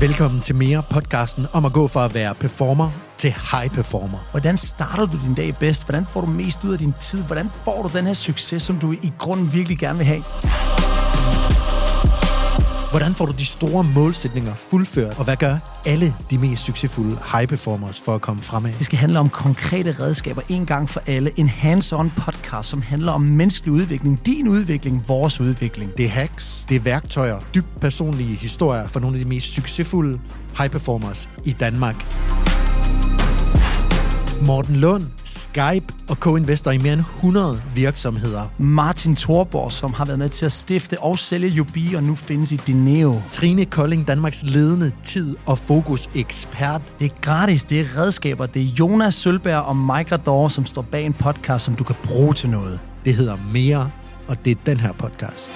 Velkommen til mere podcasten om at gå fra at være performer til high performer. Hvordan starter du din dag bedst? Hvordan får du mest ud af din tid? Hvordan får du den her succes, som du i grunden virkelig gerne vil have? Hvordan får du de store målsætninger fuldført? Og hvad gør alle de mest succesfulde high performers for at komme fremad? Det skal handle om konkrete redskaber en gang for alle. En hands-on podcast, som handler om menneskelig udvikling. Din udvikling, vores udvikling. Det er hacks, det er værktøjer, dybt personlige historier for nogle af de mest succesfulde high performers i Danmark. Morten Lund, Skype og co-investor i mere end 100 virksomheder. Martin Thorborg, som har været med til at stifte og sælge Jubi, og nu findes i Dineo. Trine Kolding, Danmarks ledende tid- og fokus-ekspert. Det er gratis, det er redskaber. Det er Jonas Sølberg og Mike Rador, som står bag en podcast, som du kan bruge til noget. Det hedder Mere, og det er den her podcast.